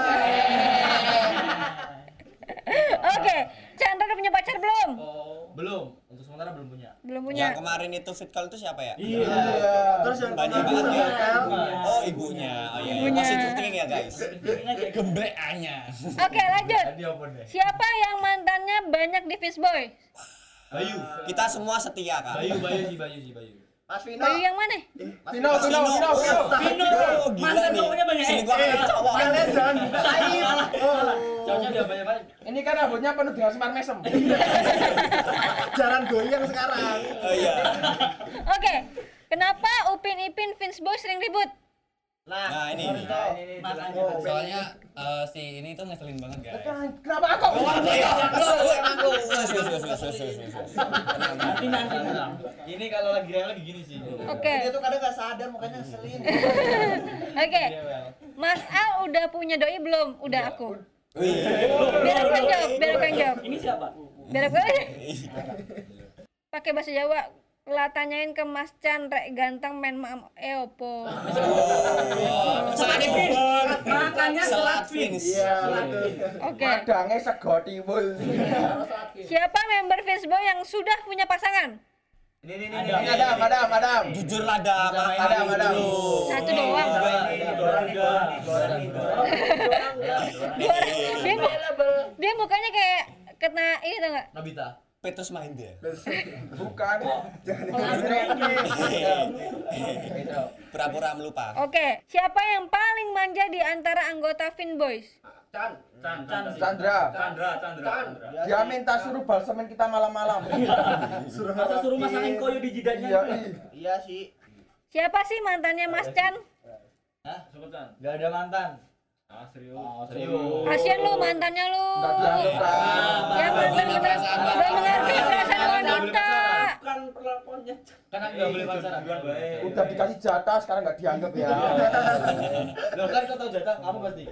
[SPEAKER 1] Oke. Chandra udah punya pacar belum?
[SPEAKER 6] Belum. Untuk sementara belum punya.
[SPEAKER 1] Belum
[SPEAKER 5] yang
[SPEAKER 1] punya.
[SPEAKER 5] kemarin itu fit call itu siapa ya?
[SPEAKER 9] Iya.
[SPEAKER 3] Terus yang
[SPEAKER 5] Banyak banget ya. Oh ibunya. Oh iya.
[SPEAKER 1] Ibunya.
[SPEAKER 5] Positive thinking ya guys.
[SPEAKER 8] Gembleannya.
[SPEAKER 1] Oke lanjut. Siapa yang mantannya banyak di Peace boy?
[SPEAKER 6] Bayu.
[SPEAKER 5] Kita semua setia kak.
[SPEAKER 6] Bayu, Bayu sih, Bayu sih, Bayu.
[SPEAKER 7] Mas Vino.
[SPEAKER 1] Bayu yang mana?
[SPEAKER 2] Vino, Vino, Vino, Vino.
[SPEAKER 9] Vino.
[SPEAKER 5] Oh, gila nih.
[SPEAKER 9] cowoknya banyak.
[SPEAKER 5] Sini gua cowok.
[SPEAKER 3] Kalian jangan saib. Oh.
[SPEAKER 6] Cowoknya udah banyak banget.
[SPEAKER 2] Ini kan rambutnya penuh dengan semar mesem.
[SPEAKER 3] Jangan goyang sekarang.
[SPEAKER 5] Oh iya.
[SPEAKER 1] Oke. Kenapa Upin Ipin Vince Boy sering ribut?
[SPEAKER 5] Nah ini.
[SPEAKER 9] Mas Anji.
[SPEAKER 3] Oh,
[SPEAKER 8] Soalnya eh, si ini tuh ngeselin banget guys.
[SPEAKER 2] Kenapa aku?
[SPEAKER 5] Aku. Wes, wes, wes, wes, wes, wes, wes.
[SPEAKER 9] Nanti nanti.
[SPEAKER 6] Ini kalau lagi rewel lagi gini sih.
[SPEAKER 1] Oke.
[SPEAKER 7] Dia tuh kadang gak sadar mukanya ngeselin.
[SPEAKER 1] Oke.
[SPEAKER 6] Rewel.
[SPEAKER 1] Mas Al udah punya doi belum? Udah aku.
[SPEAKER 5] Wih.
[SPEAKER 1] Biar aku yang jawab, biar aku yang jawab.
[SPEAKER 9] Ini siapa?
[SPEAKER 1] Biar aku. Pakai bahasa Jawa. Lah tanyain ke Mas Chan, rek ganteng main maam eh opo.
[SPEAKER 5] Sangat
[SPEAKER 9] Maka
[SPEAKER 6] Namanya
[SPEAKER 5] Selat
[SPEAKER 6] Fins.
[SPEAKER 5] Fins.
[SPEAKER 3] Iya,
[SPEAKER 6] Selat. Fins.
[SPEAKER 1] Oke.
[SPEAKER 2] Madangnya sego tiwul.
[SPEAKER 6] Harus Selat Fins.
[SPEAKER 1] Siapa member Finsboy yang sudah punya pasangan?
[SPEAKER 3] Ini ini ini.
[SPEAKER 6] Ada.
[SPEAKER 3] ini.
[SPEAKER 2] Adam, Adam, Adam.
[SPEAKER 5] Jujur lah
[SPEAKER 2] Adam,
[SPEAKER 3] ini
[SPEAKER 2] Adam.
[SPEAKER 3] dulu.
[SPEAKER 1] Satu doang. Dia dia mukanya kayak kena ini tau gak?
[SPEAKER 9] Nobita.
[SPEAKER 5] Petrus Mahendra.
[SPEAKER 2] Bukan.
[SPEAKER 5] Pura-pura melupa.
[SPEAKER 1] Oke, siapa yang paling manja di antara anggota Finboys?
[SPEAKER 4] Chan
[SPEAKER 9] Chan, Chan.
[SPEAKER 2] Chandra.
[SPEAKER 9] Chandra, Chandra.
[SPEAKER 4] Chan
[SPEAKER 2] Dia minta suruh balsemen kita malam-malam.
[SPEAKER 9] Masa suruh masangin koyo di jidatnya?
[SPEAKER 2] Iya, ih.
[SPEAKER 3] Iya sih.
[SPEAKER 1] Siapa sih mantannya Mas Chan?
[SPEAKER 9] Hah? Siapa Chan?
[SPEAKER 3] Gak ada mantan.
[SPEAKER 9] Ah, serius. Oh, serius.
[SPEAKER 1] Kasian lu mantannya lu.
[SPEAKER 2] Enggak dianggap kan.
[SPEAKER 1] Ya mantan udah
[SPEAKER 5] wanita.
[SPEAKER 1] mengerti perasaan wanita.
[SPEAKER 4] bukan perlakuannya
[SPEAKER 9] Kan aku nggak boleh pacaran.
[SPEAKER 2] Udah dikasih jatah sekarang nggak dianggap ya.
[SPEAKER 9] Loh kan kau tahu jatah, kamu pasti.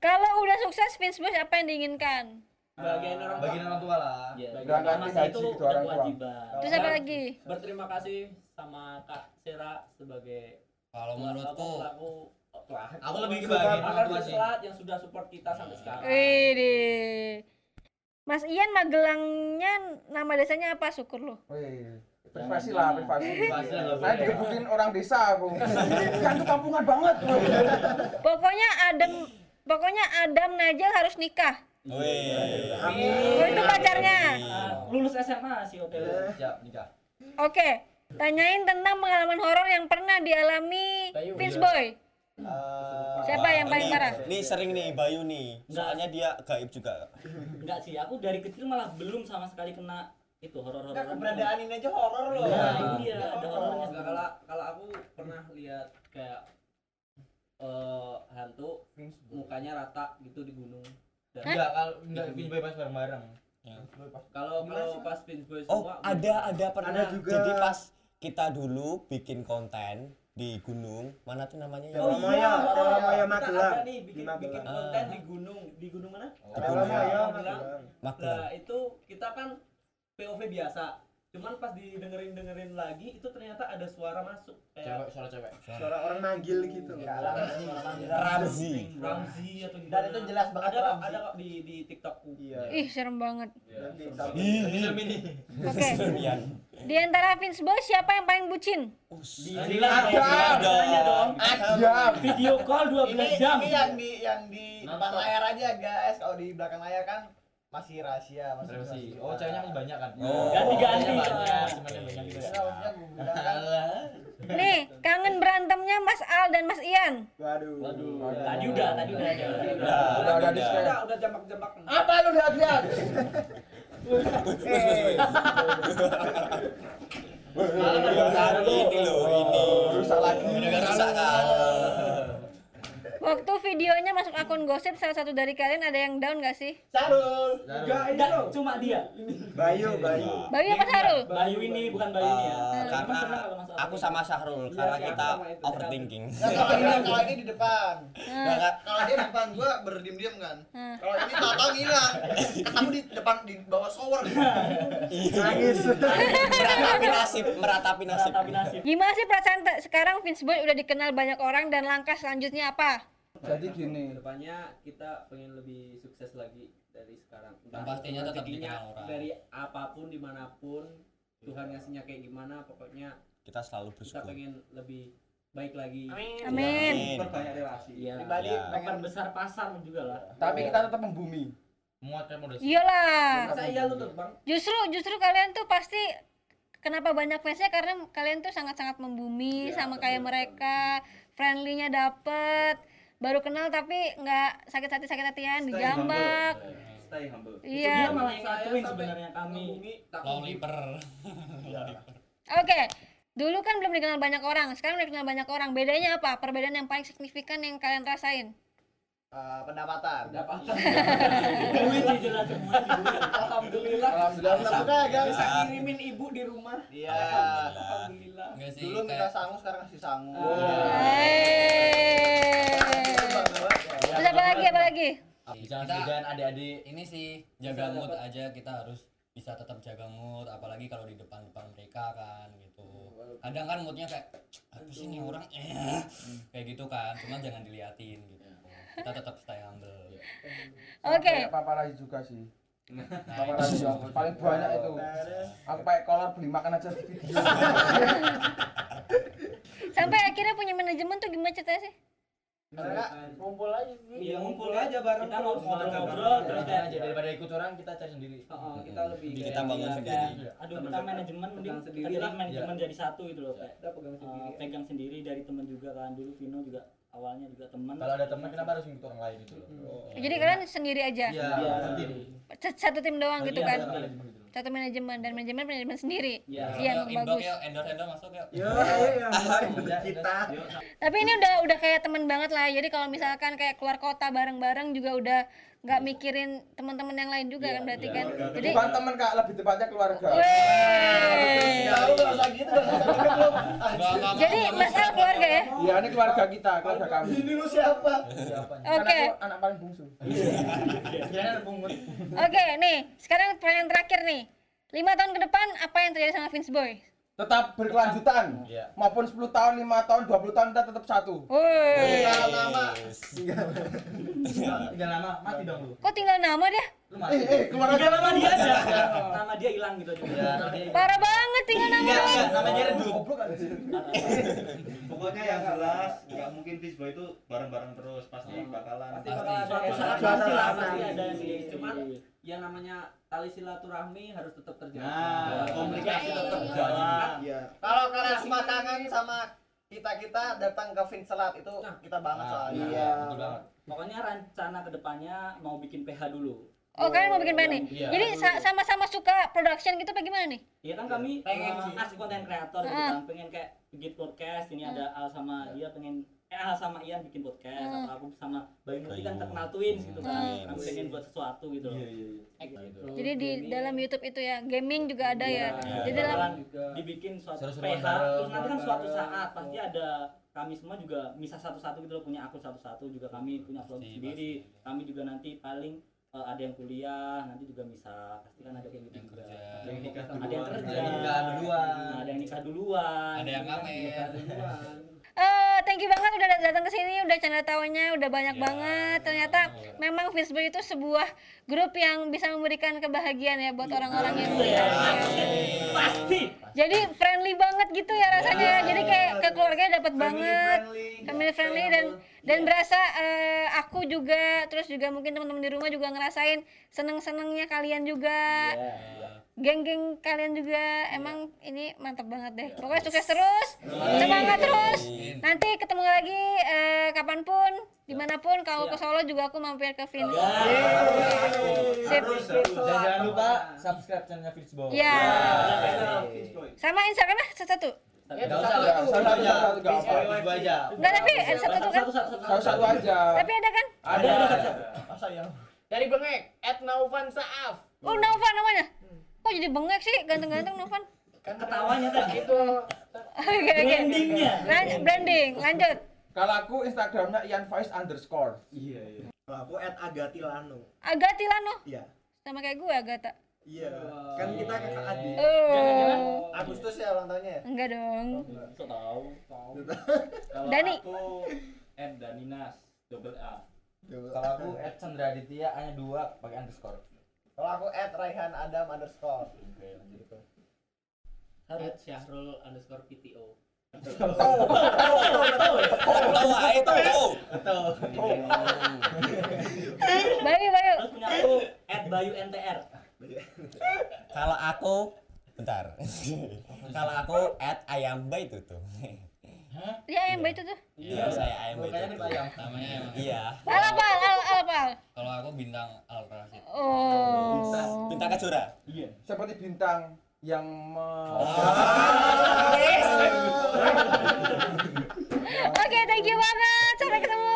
[SPEAKER 1] Kalau udah sukses Finboys apa yang diinginkan?
[SPEAKER 4] bagian orang tua
[SPEAKER 9] Bagian orang tua lah.
[SPEAKER 2] Berangkat
[SPEAKER 9] Masih
[SPEAKER 2] haji
[SPEAKER 9] itu
[SPEAKER 2] gitu orang tua.
[SPEAKER 9] kewajiban.
[SPEAKER 1] Terus apa lagi?
[SPEAKER 4] berterima kasih sama Kak Sera sebagai
[SPEAKER 8] Kalau menurutku
[SPEAKER 4] pelaku
[SPEAKER 9] Aku lebih ke bagian orang tua sih.
[SPEAKER 4] Selat yang sudah support kita sampai sekarang
[SPEAKER 1] Widih. Mas Ian Magelangnya nama desanya apa syukur lu?
[SPEAKER 2] Wih, privasi lah, privasi. Saya digebukin orang desa aku. Kan tuh kampungan banget.
[SPEAKER 1] Pokoknya Adam pokoknya Adam Najel harus nikah.
[SPEAKER 5] Wih.
[SPEAKER 1] Oh itu pacarnya.
[SPEAKER 9] Lulus SMA si hotel.
[SPEAKER 3] Siap, nikah.
[SPEAKER 1] Oke, tanyain tentang pengalaman horor yang pernah dialami. Vince Boy.
[SPEAKER 3] Eh,
[SPEAKER 1] Siapa yang paling
[SPEAKER 5] Ini-
[SPEAKER 1] parah?
[SPEAKER 5] Ini sering nih Bayu nih. Soalnya dia gaib juga.
[SPEAKER 9] Enggak sih, aku dari kecil malah belum sama sekali kena itu horor-horor.
[SPEAKER 3] Enggak keberadaan ini aja horor loh.
[SPEAKER 9] Nah, iya, ada horornya.
[SPEAKER 4] Kalau kalau aku pernah lihat kayak eh hantu mukanya rata gitu di gunung Dan
[SPEAKER 9] Enggak, kalau enggak Vince Boy pas bareng-bareng.
[SPEAKER 4] kalau kalau pas Vince Boy
[SPEAKER 5] Oh,
[SPEAKER 4] semua
[SPEAKER 5] ada ada pernah.
[SPEAKER 3] Ada juga.
[SPEAKER 5] Jadi pas kita dulu bikin konten di gunung, mana tuh namanya ya?
[SPEAKER 3] Oh, Maya, Dewa Maya
[SPEAKER 4] kita
[SPEAKER 3] Magelang.
[SPEAKER 4] ada nih bikin
[SPEAKER 3] Magelang.
[SPEAKER 4] bikin konten di gunung di gunung mana
[SPEAKER 3] Dewa Maya
[SPEAKER 4] Magelang.
[SPEAKER 3] Magelang.
[SPEAKER 5] Magelang.
[SPEAKER 4] Nah itu kita kan POV biasa, cuman pas didengerin dengerin lagi itu ternyata ada suara masuk kayak
[SPEAKER 9] suara cewek.
[SPEAKER 3] Suara orang manggil gitu.
[SPEAKER 5] Ramzi.
[SPEAKER 4] Ramzi atau gimana.
[SPEAKER 3] Dan itu jelas banget
[SPEAKER 4] ada kok,
[SPEAKER 3] Ramzi.
[SPEAKER 4] ada kok di di TikTokku.
[SPEAKER 3] Iya.
[SPEAKER 1] Ih, serem banget.
[SPEAKER 3] Nanti
[SPEAKER 5] Ih,
[SPEAKER 9] ini.
[SPEAKER 1] Oke. Di antara Vince Boy siapa yang paling bucin?
[SPEAKER 9] Di
[SPEAKER 2] Ada.
[SPEAKER 9] Tanya dong.
[SPEAKER 2] Diam.
[SPEAKER 9] Video call 12
[SPEAKER 7] ini
[SPEAKER 9] jam.
[SPEAKER 7] ini yang di yang di depan layar aja guys kalau di belakang layar kan masih rahasia masih rahasia.
[SPEAKER 9] Oh, ceweknya masih banyak kan?
[SPEAKER 5] Oh.
[SPEAKER 9] Ganti-ganti.
[SPEAKER 7] Banyak.
[SPEAKER 9] soalnya. Temannya banyak
[SPEAKER 7] bilang kan
[SPEAKER 1] Nih, kangen berantemnya Mas Al dan Mas Ian.
[SPEAKER 3] Waduh.
[SPEAKER 9] Waduh, tadi udah, tadi udah.
[SPEAKER 5] Udah,
[SPEAKER 2] Udah di
[SPEAKER 4] Udah udah jambak-jambak.
[SPEAKER 2] Apa lu lihat-lihat?
[SPEAKER 5] Baru ini loh, ini.
[SPEAKER 2] Rusak
[SPEAKER 1] Waktu videonya masuk akun gosip salah satu dari kalian ada yang down gak sih?
[SPEAKER 7] Sarul.
[SPEAKER 9] Enggak, cuma dia.
[SPEAKER 3] Bayu, Bayu.
[SPEAKER 1] Bayu apa Sarul?
[SPEAKER 9] Bayu ini bukan Bayu ini ya. Cuma
[SPEAKER 5] karena aku sama Syahrul karena
[SPEAKER 4] iya,
[SPEAKER 5] kita overthinking.
[SPEAKER 7] Kalau ini kalau ini di depan.
[SPEAKER 1] Nah,
[SPEAKER 7] Kalau dia di depan gua berdiam-diam kan.
[SPEAKER 1] nah.
[SPEAKER 7] Kalau ini tahu ngilang. Kamu di depan di bawah shower.
[SPEAKER 3] Nangis.
[SPEAKER 5] meratapi nasib, meratapi nasib.
[SPEAKER 1] Gimana sih perasaan sekarang Vince Boy udah dikenal banyak orang dan langkah selanjutnya apa?
[SPEAKER 2] Jadi gini.
[SPEAKER 4] Ke depannya kita pengen lebih sukses lagi dari sekarang.
[SPEAKER 8] Yang pastinya tetap dikenal orang.
[SPEAKER 4] Dari apa pun di mana pun Tuhan ngasihnya kayak gimana, pokoknya
[SPEAKER 5] Kita selalu
[SPEAKER 4] kita
[SPEAKER 5] bersyukur.
[SPEAKER 4] pengen lebih baik lagi.
[SPEAKER 1] Amin.
[SPEAKER 2] Perbanyak relasi.
[SPEAKER 9] Iya.
[SPEAKER 7] Pribadi
[SPEAKER 5] Ya.
[SPEAKER 7] pengen
[SPEAKER 9] besar pasar juga lah.
[SPEAKER 2] Tapi kita tetap membumi.
[SPEAKER 9] Modal.
[SPEAKER 1] Iyalah.
[SPEAKER 4] Masa iya lu?
[SPEAKER 1] Justru justru kalian tuh pasti kenapa banyak fansnya karena kalian tuh sangat-sangat membumi sama kayak mereka, friendly-nya dapet, baru kenal tapi nggak sakit hati sakit hatian dijambak.
[SPEAKER 2] Stay humble.
[SPEAKER 1] Iya.
[SPEAKER 9] Dia malah
[SPEAKER 4] sampai
[SPEAKER 9] sebenarnya kami.
[SPEAKER 4] tak
[SPEAKER 8] Loliper.
[SPEAKER 1] Oke. Dulu kan belum dikenal banyak orang, sekarang udah dikenal banyak orang. Bedanya apa? Perbedaan yang paling signifikan yang kalian rasain?
[SPEAKER 7] eh, pendapatan.
[SPEAKER 4] pendapatan.
[SPEAKER 9] Duit sih jelas semua.
[SPEAKER 4] Alhamdulillah.
[SPEAKER 2] Alhamdulillah.
[SPEAKER 7] Semoga ya.
[SPEAKER 4] Bisa kirimin ibu di rumah.
[SPEAKER 7] Iya.
[SPEAKER 4] Alhamdulillah.
[SPEAKER 7] Dulu minta
[SPEAKER 8] kayak
[SPEAKER 7] sangu sekarang kasih sangu.
[SPEAKER 1] Hey. Lagi? Lagi?
[SPEAKER 9] Jangan segan adik-adik.
[SPEAKER 8] ini sih jaga mood aja kita harus bisa tetap jaga mood apalagi kalau di depan-depan mereka kan gitu kadang kan moodnya kayak apa sih nih orang eh kayak gitu kan cuma jangan diliatin gitu kita tetap stay humble
[SPEAKER 1] Oke.
[SPEAKER 2] Kayak paparazi juga sih. Paparazi yang paling banyak itu. Aku pakai kolor beli makan aja di video.
[SPEAKER 1] Sampai akhirnya punya manajemen tuh gimana ceritanya sih?
[SPEAKER 6] Ngumpul aja sih.
[SPEAKER 4] Iya ngumpul aja bareng
[SPEAKER 9] Kita mau
[SPEAKER 4] terus.
[SPEAKER 9] ngobrol-ngobrol terus kayak
[SPEAKER 7] aja daripada ikut orang kita cari sendiri.
[SPEAKER 4] Heeh, kita lebih
[SPEAKER 5] Jadi
[SPEAKER 4] kayak
[SPEAKER 5] kita bangun sendiri.
[SPEAKER 4] kayak
[SPEAKER 9] aduh kita manajemen mending
[SPEAKER 4] sendiri
[SPEAKER 9] jadilah
[SPEAKER 4] lah.
[SPEAKER 9] manajemen jadi satu gitu loh kayak
[SPEAKER 4] Kita pegang
[SPEAKER 9] uh,
[SPEAKER 4] sendiri.
[SPEAKER 9] pegang sendiri dari teman juga kan dulu Vino juga awalnya juga teman
[SPEAKER 7] Kalau ada teman kenapa harus ikut orang lain gitu loh.
[SPEAKER 1] Jadi kalian sendiri aja.
[SPEAKER 7] Iya,
[SPEAKER 9] Iya.
[SPEAKER 7] sendiri.
[SPEAKER 1] Satu tim doang gitu
[SPEAKER 9] Iya,
[SPEAKER 1] kan.
[SPEAKER 9] satu
[SPEAKER 7] Manajemen gitu.
[SPEAKER 1] Satu manajemen dan manajemen manajemen sendiri.
[SPEAKER 9] Iya.
[SPEAKER 1] Iya,
[SPEAKER 8] Yuk, inbox
[SPEAKER 1] bagus.
[SPEAKER 8] yuk endorse endorse masuk yuk
[SPEAKER 3] Yo, yang kita.
[SPEAKER 1] Tapi ini udah udah kayak teman banget lah. Jadi kalau misalkan kayak keluar kota bareng-bareng juga udah nggak mikirin teman-teman yang lain juga kan berarti kan. Jadi
[SPEAKER 2] Bukan teman kak, lebih tepatnya keluarga.
[SPEAKER 1] Jadi masalah keluarga ya.
[SPEAKER 2] Iya, ini keluarga kita, keluarga kami.
[SPEAKER 7] Ini lu siapa?
[SPEAKER 1] Oke.
[SPEAKER 2] Anak paling bungsu.
[SPEAKER 7] Pungut.
[SPEAKER 1] Oke, nih, sekarang pertanyaan terakhir nih. Lima tahun ke depan apa yang terjadi sama Vince Boy?
[SPEAKER 2] Tetap berkelanjutan.
[SPEAKER 7] Iya.
[SPEAKER 2] Maupun 10 tahun, 5 tahun, 20 tahun kita tetap satu.
[SPEAKER 1] Woi.
[SPEAKER 7] nama. Tinggal nama mati dong lu.
[SPEAKER 1] Kok tinggal nama dia?
[SPEAKER 7] Lu
[SPEAKER 2] Eh,
[SPEAKER 7] mati.
[SPEAKER 2] eh, keluar
[SPEAKER 9] Tiga
[SPEAKER 2] aja.
[SPEAKER 9] nama dia aja nama dia hilang gitu aja
[SPEAKER 7] Ya, dia-
[SPEAKER 1] Parah banget tinggal nama.
[SPEAKER 7] Enggak, enggak, namanya redup.
[SPEAKER 10] Pokoknya yang jelas nggak mungkin Fishboy itu bareng-bareng terus pasti bakalan
[SPEAKER 4] Pasti bakal ada
[SPEAKER 9] suatu
[SPEAKER 4] yang
[SPEAKER 9] saat
[SPEAKER 4] ada
[SPEAKER 9] pasti
[SPEAKER 4] ada.
[SPEAKER 9] yang di
[SPEAKER 4] Cuman yang namanya tali silaturahmi harus tetap terjaga.
[SPEAKER 10] Nah, komunikasi tetap
[SPEAKER 7] jalan.
[SPEAKER 3] Iya.
[SPEAKER 7] Kalau kalian semua kangen sama kita kita datang ke Vincelat itu kita banget
[SPEAKER 8] Nah,
[SPEAKER 7] soalnya.
[SPEAKER 3] Iya.
[SPEAKER 7] Betul banget.
[SPEAKER 9] pokoknya rencana ke depannya mau bikin PH dulu
[SPEAKER 1] Oh, kalian mau bikin band nih?
[SPEAKER 7] Iya.
[SPEAKER 1] Jadi sa- sama-sama suka production gitu apa gimana nih?
[SPEAKER 9] Iya kan kami
[SPEAKER 7] Pengen
[SPEAKER 9] uh,
[SPEAKER 7] sih.
[SPEAKER 9] as konten kreator gitu
[SPEAKER 1] Ah.
[SPEAKER 9] kan pengen kayak bikin podcast ini ada Al sama dia pengen eh Al sama Ian bikin podcast
[SPEAKER 1] Ah.
[SPEAKER 9] atau aku sama Bayu Murti kan terkenal twins gitu kan
[SPEAKER 1] Ah.
[SPEAKER 9] kami pengen buat sesuatu gitu loh
[SPEAKER 7] Gitu.
[SPEAKER 1] Jadi di dalam YouTube itu ya, gaming juga ada ya.
[SPEAKER 9] Iya.
[SPEAKER 1] Jadi dalam
[SPEAKER 9] dibikin suatu
[SPEAKER 7] bareng,
[SPEAKER 9] terus nanti kan suatu saat pasti ada kami semua juga misah satu-satu gitu loh punya akun satu-satu juga kami punya
[SPEAKER 8] Pasti,
[SPEAKER 9] sendiri kami juga nanti paling eh, ada yang kuliah nanti juga misah pasti kan ada kayak gitu
[SPEAKER 8] Yang
[SPEAKER 9] juga
[SPEAKER 8] kerja.
[SPEAKER 9] ada
[SPEAKER 10] Yang nikah
[SPEAKER 9] ada yang
[SPEAKER 10] duluan.
[SPEAKER 9] kerja
[SPEAKER 7] Ada yang nikah duluan.
[SPEAKER 9] Ada yang nikah duluan
[SPEAKER 8] Ada yang ngamen.
[SPEAKER 1] Eh, thank you banget udah dat- datang ke sini, udah canda tawanya, udah banyak
[SPEAKER 8] Ya,
[SPEAKER 1] banget. Ternyata memang Fishboy itu sebuah grup yang bisa memberikan kebahagiaan ya buat orang-orang yang
[SPEAKER 9] Iya, pasti
[SPEAKER 1] Jadi friendly banget gitu ya rasanya. Jadi kayak ke keluarganya dapat banget. Family friendly dan dan berasa eh, aku juga terus juga mungkin teman-teman di rumah juga ngerasain seneng-senengnya kalian juga. Geng-geng kalian juga emang ini mantap banget deh. Pokoknya sukses terus, semangat terus. Nanti ketemu lagi eh, kapan pun, di mana pun. Kalau ke Solo juga aku mampir ke Vin. Sip.
[SPEAKER 7] Dan jangan lupa subscribe channelnya Fishboy.
[SPEAKER 1] Ya. Sama Instagramnya satu-satu.
[SPEAKER 7] Enggak
[SPEAKER 3] Satu,
[SPEAKER 7] usah,
[SPEAKER 3] satu,
[SPEAKER 2] satu,
[SPEAKER 7] aja.
[SPEAKER 2] satu.
[SPEAKER 7] Fishboy aja.
[SPEAKER 1] Enggak tapi ada satu-satu kan?
[SPEAKER 9] satu satu
[SPEAKER 2] aja.
[SPEAKER 1] Tapi ada kan?
[SPEAKER 2] Ada.
[SPEAKER 7] Masa yang
[SPEAKER 6] Dari Bengek, at Naufan Saaf.
[SPEAKER 1] Oh, Novan namanya. Kok jadi bengek sih? Ganteng-ganteng Novan.
[SPEAKER 9] kan ketawanya tadi
[SPEAKER 6] Itu
[SPEAKER 1] Oke, oke.
[SPEAKER 9] brandingnya
[SPEAKER 1] branding, lanjut.
[SPEAKER 2] Kalau aku Instagramnya Ian Faiz underscore.
[SPEAKER 3] Iya, iya. Kalau aku at Agatilano.
[SPEAKER 1] Agati Lano.
[SPEAKER 3] Iya.
[SPEAKER 1] Sama kayak gue Agata.
[SPEAKER 3] Iya. Kan kita kakak adik.
[SPEAKER 1] Oh.
[SPEAKER 7] Agustus ya ulang tahunnya ya?
[SPEAKER 1] Enggak dong.
[SPEAKER 9] so tahu
[SPEAKER 10] Kalau
[SPEAKER 1] Dani.
[SPEAKER 10] aku Ed Daninas double A.
[SPEAKER 7] Kalau aku at Chandra Aditya hanya dua pakai underscore.
[SPEAKER 3] Kalau aku at Raihan Adam underscore.
[SPEAKER 4] At Syahrul underscore PTO.
[SPEAKER 5] Tahu tahu.
[SPEAKER 1] Bayu, Bayu.
[SPEAKER 9] terus punya aku at Bayu NTR
[SPEAKER 5] Kalau aku bentar. Kalau aku at ayam bay itu tuh.
[SPEAKER 1] Ya, yang baik itu tuh.
[SPEAKER 5] Iya, saya ayam itu.
[SPEAKER 7] ayam.
[SPEAKER 8] namanya emang
[SPEAKER 5] Iya.
[SPEAKER 1] Al apa? Al al apa?
[SPEAKER 8] kalau aku bintang Al Rasid
[SPEAKER 1] Oh.
[SPEAKER 5] Bintang Kejora.
[SPEAKER 2] Seperti bintang yang me-
[SPEAKER 1] Oke, thank you banget. Sampai ketemu